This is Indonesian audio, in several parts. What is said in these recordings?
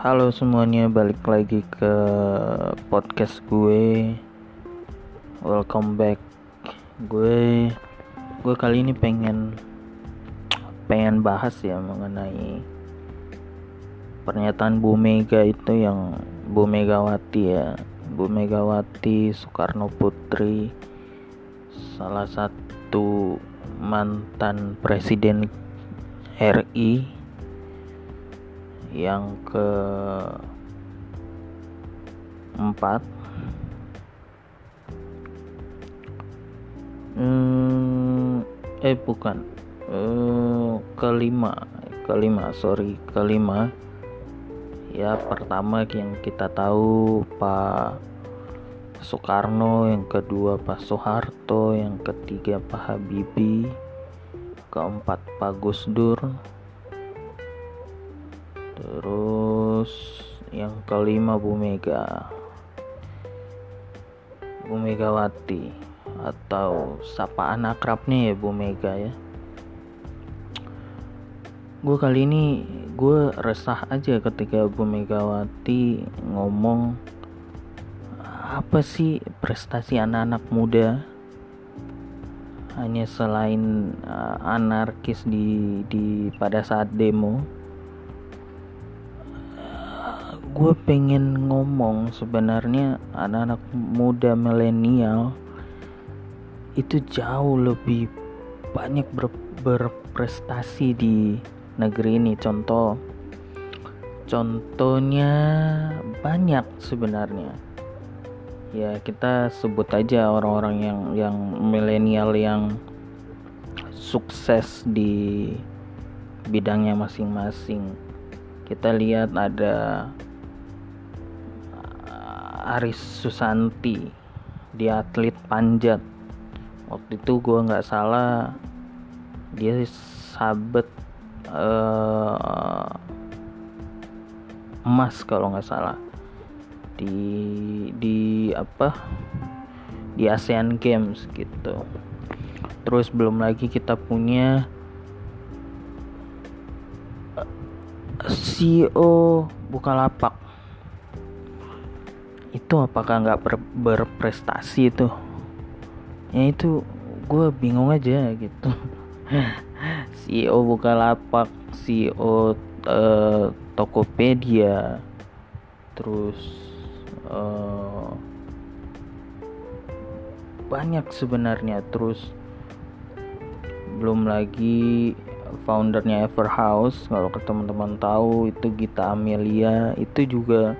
Halo semuanya, balik lagi ke podcast gue. Welcome back. Gue gue kali ini pengen pengen bahas ya mengenai pernyataan Bu Mega itu yang Bu Megawati ya. Bu Megawati Soekarno Putri salah satu mantan presiden RI yang ke empat. Hmm, eh bukan. Eh, kelima. Kelima sorry kelima. Ya pertama yang kita tahu Pak Soekarno yang kedua Pak Soeharto yang ketiga Pak Habibie keempat Pak Gus Dur terus yang kelima Bu Mega. Bu Megawati atau sapaan akrabnya ya Bu Mega ya. Gue kali ini gue resah aja ketika Bu Megawati ngomong apa sih prestasi anak-anak muda? Hanya selain uh, anarkis di di pada saat demo gue pengen ngomong sebenarnya anak-anak muda milenial itu jauh lebih banyak ber, berprestasi di negeri ini. Contoh contohnya banyak sebenarnya. Ya kita sebut aja orang-orang yang yang milenial yang sukses di bidangnya masing-masing. Kita lihat ada Aris Susanti dia atlet panjat. Waktu itu gue nggak salah dia sabet uh, emas kalau nggak salah. Di di apa? Di ASEAN Games gitu. Terus belum lagi kita punya eh, CEO Bukalapak itu apakah nggak ber, berprestasi itu? Ya itu gue bingung aja gitu. CEO Bukalapak CEO uh, eh, Tokopedia. Terus uh, banyak sebenarnya. Terus belum lagi foundernya Everhouse kalau teman-teman tahu itu Gita Amelia. Itu juga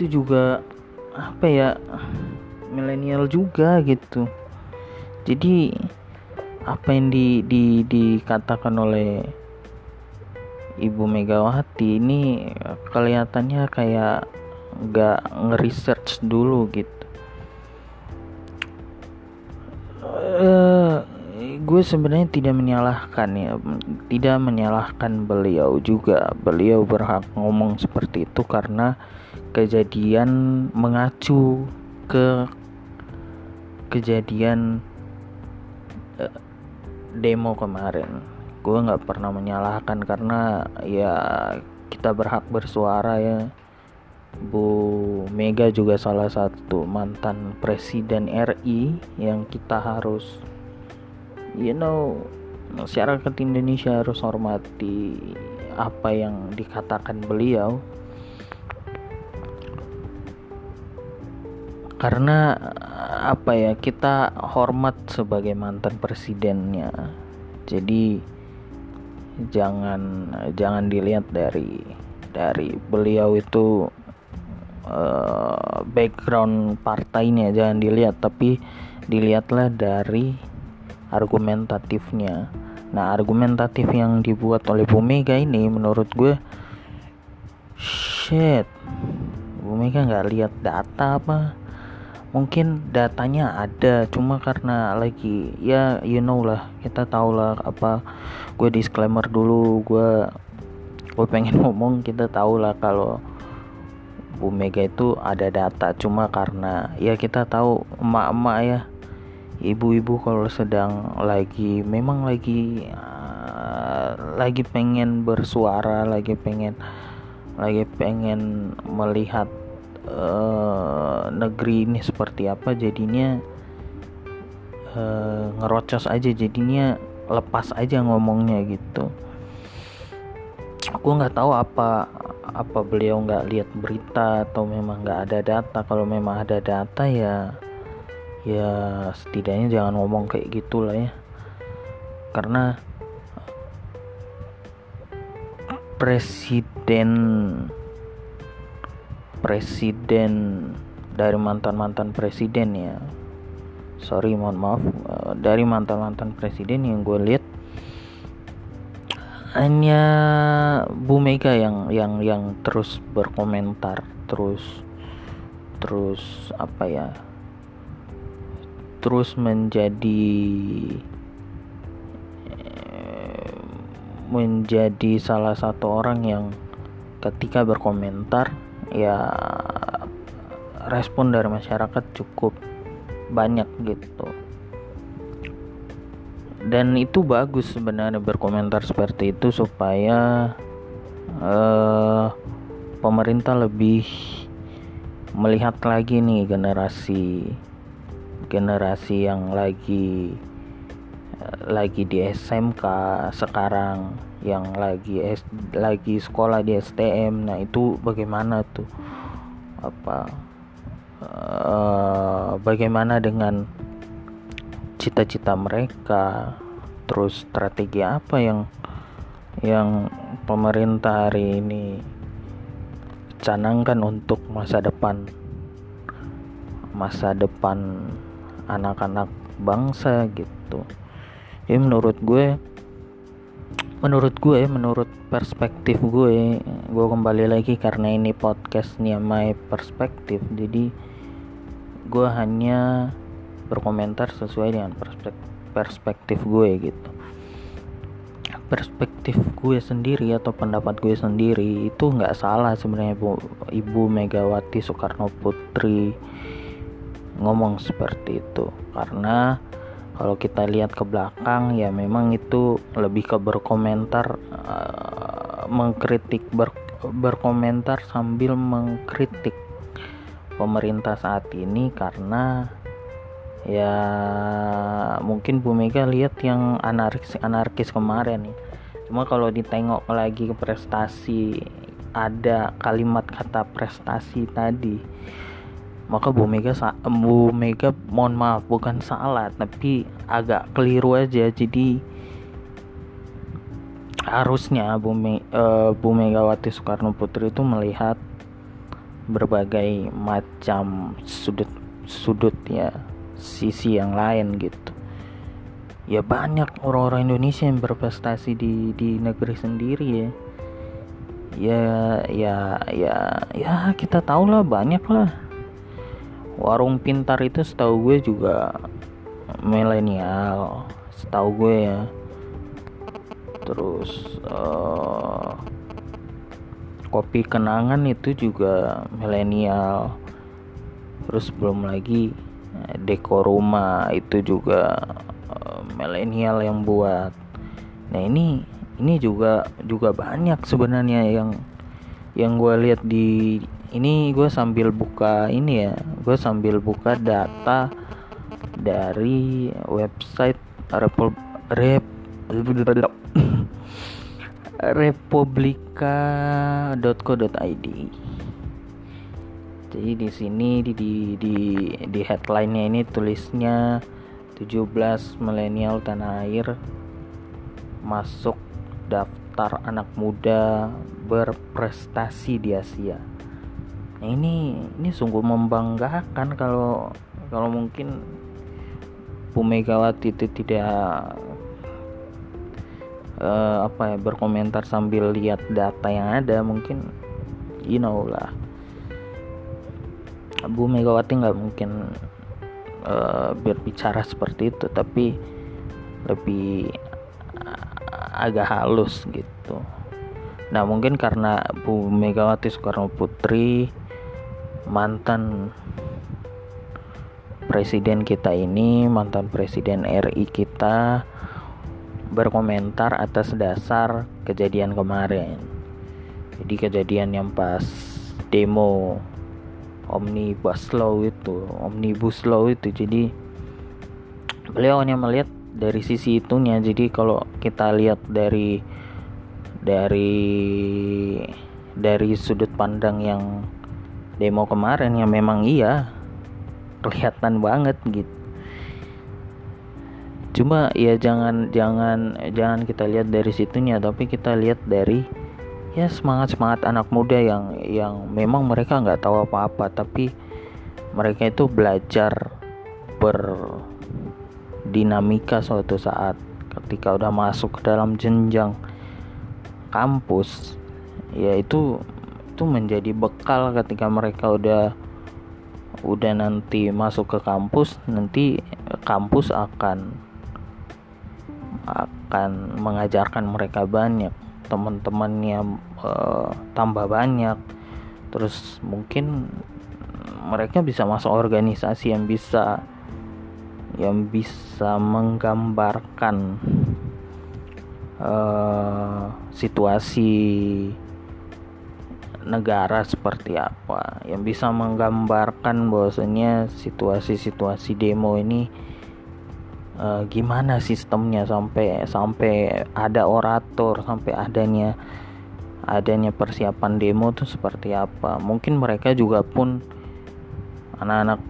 itu juga apa ya milenial juga gitu. Jadi apa yang di, di dikatakan oleh Ibu Megawati ini kelihatannya kayak nggak nge-research dulu gitu. Uh, gue sebenarnya tidak menyalahkan ya tidak menyalahkan beliau juga. Beliau berhak ngomong seperti itu karena kejadian mengacu ke kejadian uh, demo kemarin. Gue nggak pernah menyalahkan karena ya kita berhak bersuara ya. Bu Mega juga salah satu mantan presiden RI yang kita harus you know masyarakat Indonesia harus hormati apa yang dikatakan beliau karena apa ya kita hormat sebagai mantan presidennya. Jadi jangan jangan dilihat dari dari beliau itu uh, background partainya jangan dilihat. Tapi dilihatlah dari argumentatifnya. Nah argumentatif yang dibuat oleh Bu Mega ini menurut gue shit Bu Mega nggak lihat data apa mungkin datanya ada cuma karena lagi ya you know lah kita tahu lah apa gue disclaimer dulu gue gue pengen ngomong kita tahu lah kalau Bu Mega itu ada data cuma karena ya kita tahu emak-emak ya ibu-ibu kalau sedang lagi memang lagi uh, lagi pengen bersuara lagi pengen lagi pengen melihat uh, negeri ini seperti apa jadinya uh, ngerocos aja jadinya lepas aja ngomongnya gitu. Aku nggak tahu apa apa beliau nggak lihat berita atau memang nggak ada data. Kalau memang ada data ya ya setidaknya jangan ngomong kayak gitulah ya. Karena presiden presiden dari mantan mantan presiden ya. Sorry mohon maaf. Eh, dari mantan mantan presiden yang gue lihat hanya Bu Mega yang yang yang terus berkomentar terus terus apa ya terus menjadi menjadi salah satu orang yang ketika berkomentar ya respon dari masyarakat cukup banyak gitu. Dan itu bagus sebenarnya berkomentar seperti itu supaya uh, pemerintah lebih melihat lagi nih generasi generasi yang lagi lagi di SMK sekarang yang lagi S, lagi sekolah di STM nah itu bagaimana tuh? Apa uh, bagaimana dengan cita-cita mereka? Terus strategi apa yang yang pemerintah hari ini canangkan untuk masa depan? Masa depan anak-anak bangsa gitu. Ya menurut gue menurut gue menurut perspektif gue gue kembali lagi karena ini podcastnya my perspektif jadi gue hanya berkomentar sesuai dengan perspektif gue gitu. Perspektif gue sendiri atau pendapat gue sendiri itu nggak salah sebenarnya ibu, ibu Megawati Soekarno Putri ngomong seperti itu. Karena kalau kita lihat ke belakang ya memang itu lebih ke berkomentar uh, mengkritik ber, berkomentar sambil mengkritik pemerintah saat ini karena ya mungkin Bu Mega lihat yang anarkis anarkis kemarin nih. Cuma kalau ditengok lagi ke prestasi ada kalimat kata prestasi tadi maka Bu Mega Bu Mega mohon maaf bukan salah tapi agak keliru aja. Jadi harusnya Bu, Me, uh, Bu Megawati Soekarno Putri itu melihat berbagai macam sudut sudut ya sisi yang lain gitu. Ya banyak orang-orang Indonesia yang berprestasi di di negeri sendiri ya. Ya ya ya ya kita tahu lah banyak lah warung pintar itu setahu gue juga milenial setahu gue ya. Terus uh, kopi kenangan itu juga milenial. Terus belum lagi eh, dekor rumah itu juga uh, milenial yang buat. Nah ini ini juga juga banyak sebenarnya yang yang gue lihat di ini gue sambil buka ini ya gue sambil buka data dari website Repul Rep republika.co.id jadi di sini di di di, di headline-nya ini tulisnya 17 milenial tanah air masuk daftar anak muda berprestasi di Asia Ini ini sungguh membanggakan kalau kalau mungkin Bu Megawati itu tidak uh, apa ya berkomentar sambil lihat data yang ada mungkin you know lah Bu Megawati nggak mungkin uh, berbicara seperti itu tapi lebih agak halus gitu. Nah mungkin karena Bu Megawati Soekarno Putri mantan presiden kita ini, mantan presiden RI kita berkomentar atas dasar kejadian kemarin. jadi kejadian yang pas demo omnibus law itu omnibus law itu jadi beliau hanya melihat dari sisi itunya jadi kalau kita lihat dari dari dari sudut pandang yang demo kemarin yang memang iya kelihatan banget gitu cuma ya jangan jangan jangan kita lihat dari situnya tapi kita lihat dari ya semangat semangat anak muda yang yang memang mereka nggak tahu apa-apa tapi mereka itu belajar berdinamika suatu saat ketika udah masuk ke dalam jenjang kampus. Ya itu itu menjadi bekal ketika mereka udah udah nanti masuk ke kampus nanti kampus akan akan mengajarkan mereka banyak teman-temannya uh, tambah banyak. Terus mungkin mereka bisa masuk organisasi yang bisa yang bisa menggambarkan uh, situasi negara seperti apa. Yang bisa menggambarkan bahwasanya situasi-situasi demo ini uh, gimana sistemnya sampai sampai ada orator sampai adanya adanya persiapan demo itu seperti apa. Mungkin mereka juga pun anak-anak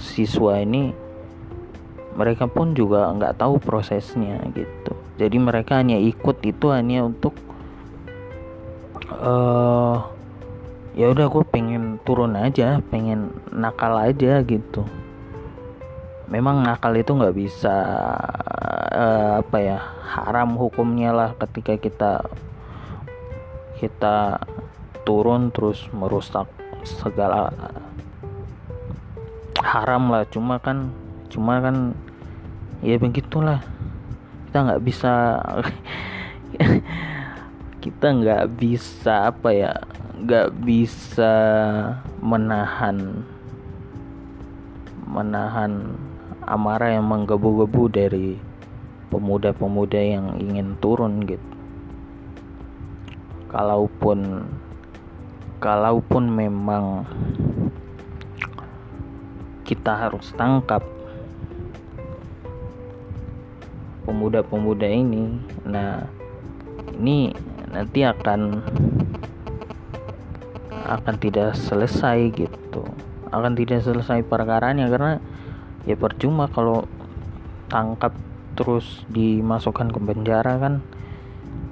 siswa ini mereka pun juga nggak tahu prosesnya gitu. Jadi mereka hanya ikut itu hanya untuk uh, ya udah gue pengen turun aja pengen nakal aja gitu. Memang nakal itu nggak bisa uh, apa ya haram hukumnya lah ketika kita kita turun terus merusak segala haram lah. Cuma kan cuma kan ya begitulah. Kita nggak bisa kita nggak bisa apa ya nggak bisa menahan menahan amarah yang menggebu-gebu dari pemuda-pemuda yang ingin turun gitu. Kalaupun kalaupun memang kita harus tangkap pemuda-pemuda ini, nah ini nanti akan akan tidak selesai gitu. Akan tidak selesai perkaranya karena ya percuma kalau tangkap terus dimasukkan ke penjara kan.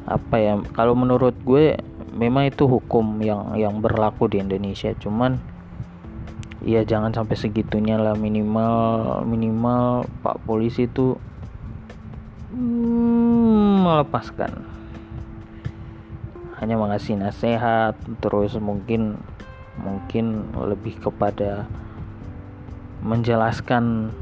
Apa ya kalau menurut gue memang itu hukum yang yang berlaku di Indonesia. Cuman ya jangan sampai segitunya lah. Minimal minimal pak polisi itu hmm, melepaskan hanya mengasih nasihat terus mungkin mungkin lebih kepada menjelaskan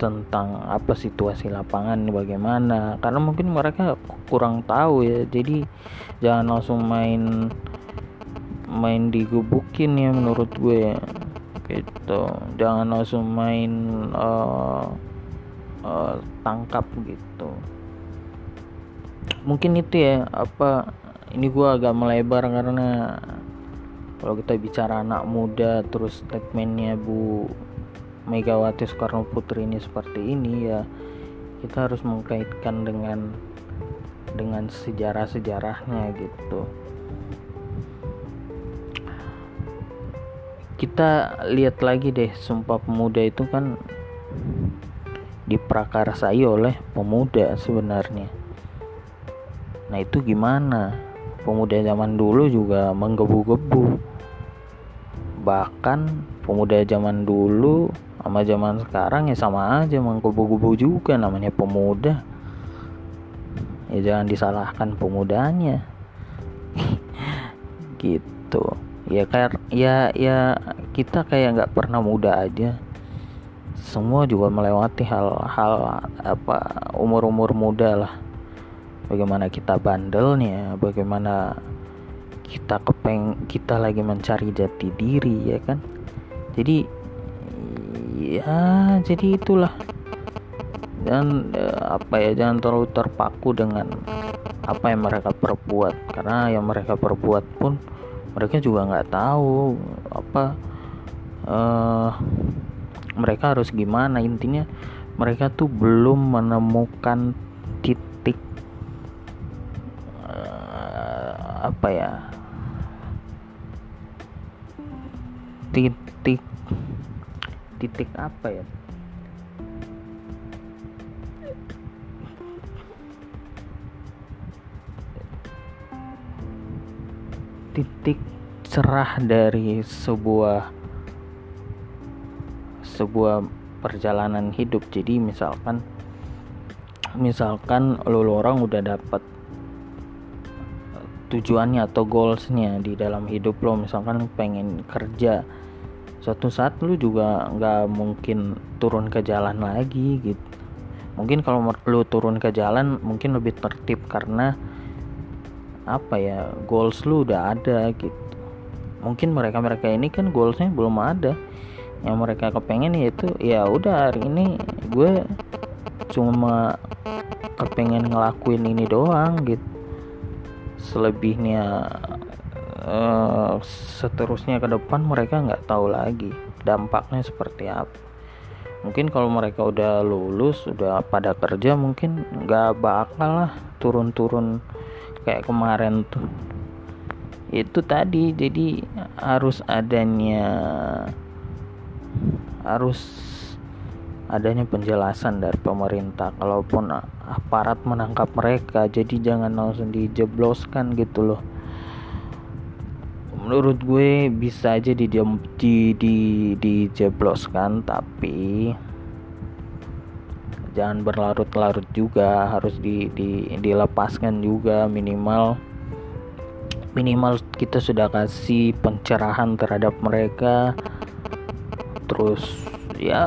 tentang apa situasi lapangan bagaimana. Karena mungkin mereka kurang tahu ya jadi jangan langsung main main digubukin ya menurut gue gitu. Jangan langsung main uh, uh, tangkap gitu. Mungkin itu ya apa ini gue agak melebar karena kalau kita bicara anak muda terus statementnya Bu Megawati Soekarno Putri ini seperti ini ya kita harus mengkaitkan dengan dengan sejarah-sejarahnya gitu. Kita lihat lagi deh Sumpah Pemuda itu kan diprakarsai oleh pemuda sebenarnya. Nah itu gimana pemuda zaman dulu juga menggebu-gebu. Bahkan pemuda zaman dulu sama zaman sekarang ya sama aja mengkubu-kubu juga namanya pemuda. Ya jangan disalahkan pemudanya. Gitu. Ya kayak ya ya kita kayak nggak pernah muda aja. Semua juga melewati hal-hal apa umur-umur muda lah bagaimana kita bandelnya bagaimana kita kepeng kita lagi mencari jati diri ya kan? Jadi ya jadi itulah. Dan eh, apa ya jangan terlalu terpaku dengan apa yang mereka perbuat. Karena yang mereka perbuat pun mereka juga nggak tahu apa uh, mereka harus gimana. Intinya mereka tuh belum menemukan titik apa ya titik titik apa ya? Titik cerah dari sebuah sebuah perjalanan hidup. Jadi misalkan misalkan lo orang udah dapat tujuannya atau goalsnya di dalam hidup lo. Misalkan pengen kerja suatu saat lo juga nggak mungkin turun ke jalan lagi gitu. Mungkin kalau lo turun ke jalan mungkin lebih tertib karena apa ya goals lu udah ada gitu. Mungkin mereka mereka ini kan goalsnya belum ada. Yang mereka kepengen yaitu ya udah hari ini gue cuma kepengen ngelakuin ini doang gitu selebihnya uh, seterusnya ke depan mereka nggak tahu lagi dampaknya seperti apa. Mungkin kalau mereka udah lulus udah pada kerja mungkin nggak bakal lah turun-turun kayak kemarin tuh. Itu tadi jadi harus adanya harus adanya penjelasan dari pemerintah. Kalaupun aparat menangkap mereka jadi jangan langsung dijebloskan gitu loh. Menurut gue bisa aja di di di dijebloskan tapi jangan berlarut-larut juga. Harus di, di dilepaskan juga minimal. Minimal kita sudah kasih pencerahan terhadap mereka. Terus ya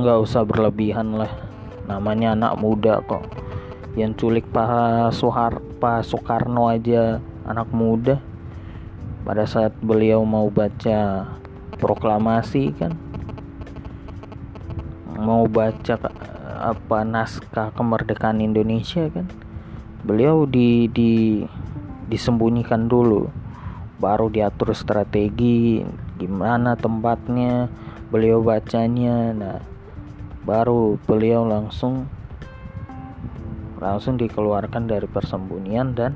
nggak usah berlebihan lah. Namanya anak muda kok. Yang culik Pak Soehar Pak Soekarno aja anak muda. Pada saat beliau mau baca proklamasi kan mau baca apa naskah kemerdekaan Indonesia kan beliau di di disembunyikan dulu. Baru diatur strategi gimana tempatnya beliau bacanya nah baru beliau langsung langsung dikeluarkan dari persembunyian dan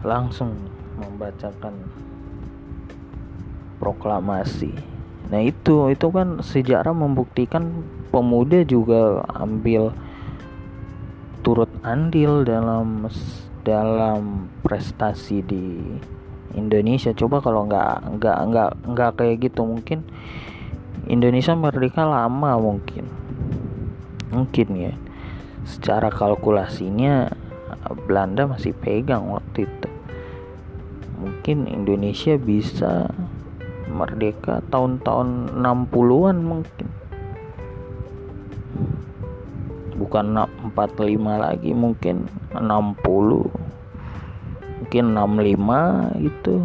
langsung membacakan proklamasi. Nah itu itu kan sejarah membuktikan pemuda juga ambil turut andil dalam dalam prestasi di Indonesia. Coba kalau nggak nggak nggak nggak kayak gitu mungkin Indonesia merdeka lama mungkin. Mungkin ya. Secara kalkulasinya Belanda masih pegang waktu itu. Mungkin Indonesia bisa merdeka tahun-tahun 60-an mungkin. Bukan 45 lagi mungkin 60 mungkin 65 gitu.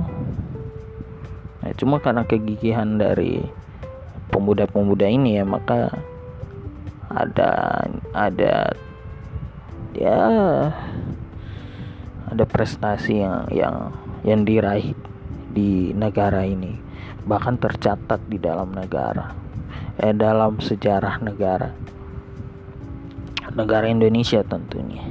Nah, cuma karena kegigihan dari pemuda-pemuda ini ya maka ada ada ya ada prestasi yang yang yang diraih di negara ini. Bahkan tercatat di dalam negara eh dalam sejarah negara negara Indonesia tentunya.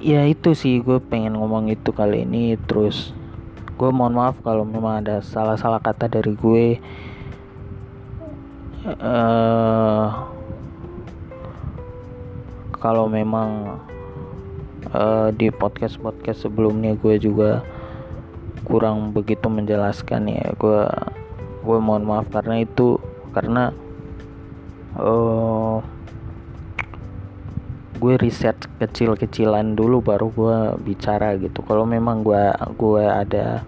Ya itu sih gue pengen ngomong itu kali ini. Terus gue mohon maaf kalau memang ada salah-salah kata dari gue. Uh, kalau memang uh, di podcast podcast sebelumnya gue juga kurang begitu menjelaskan ya gue gue mohon maaf karena itu karena uh, gue riset kecil-kecilan dulu baru gue bicara gitu. Kalau memang gue gue ada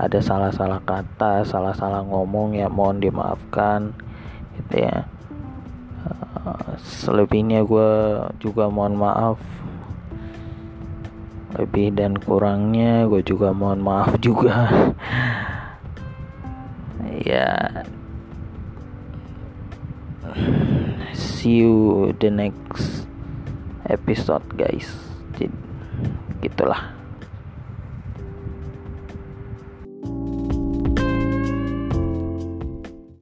ada salah-salah kata salah-salah ngomong ya mohon dimaafkan gitu ya. Uh, selebihnya gue juga mohon maaf. Lebih dan kurangnya gue juga mohon maaf juga. Ya. See you the next episode guys. Jadi gitulah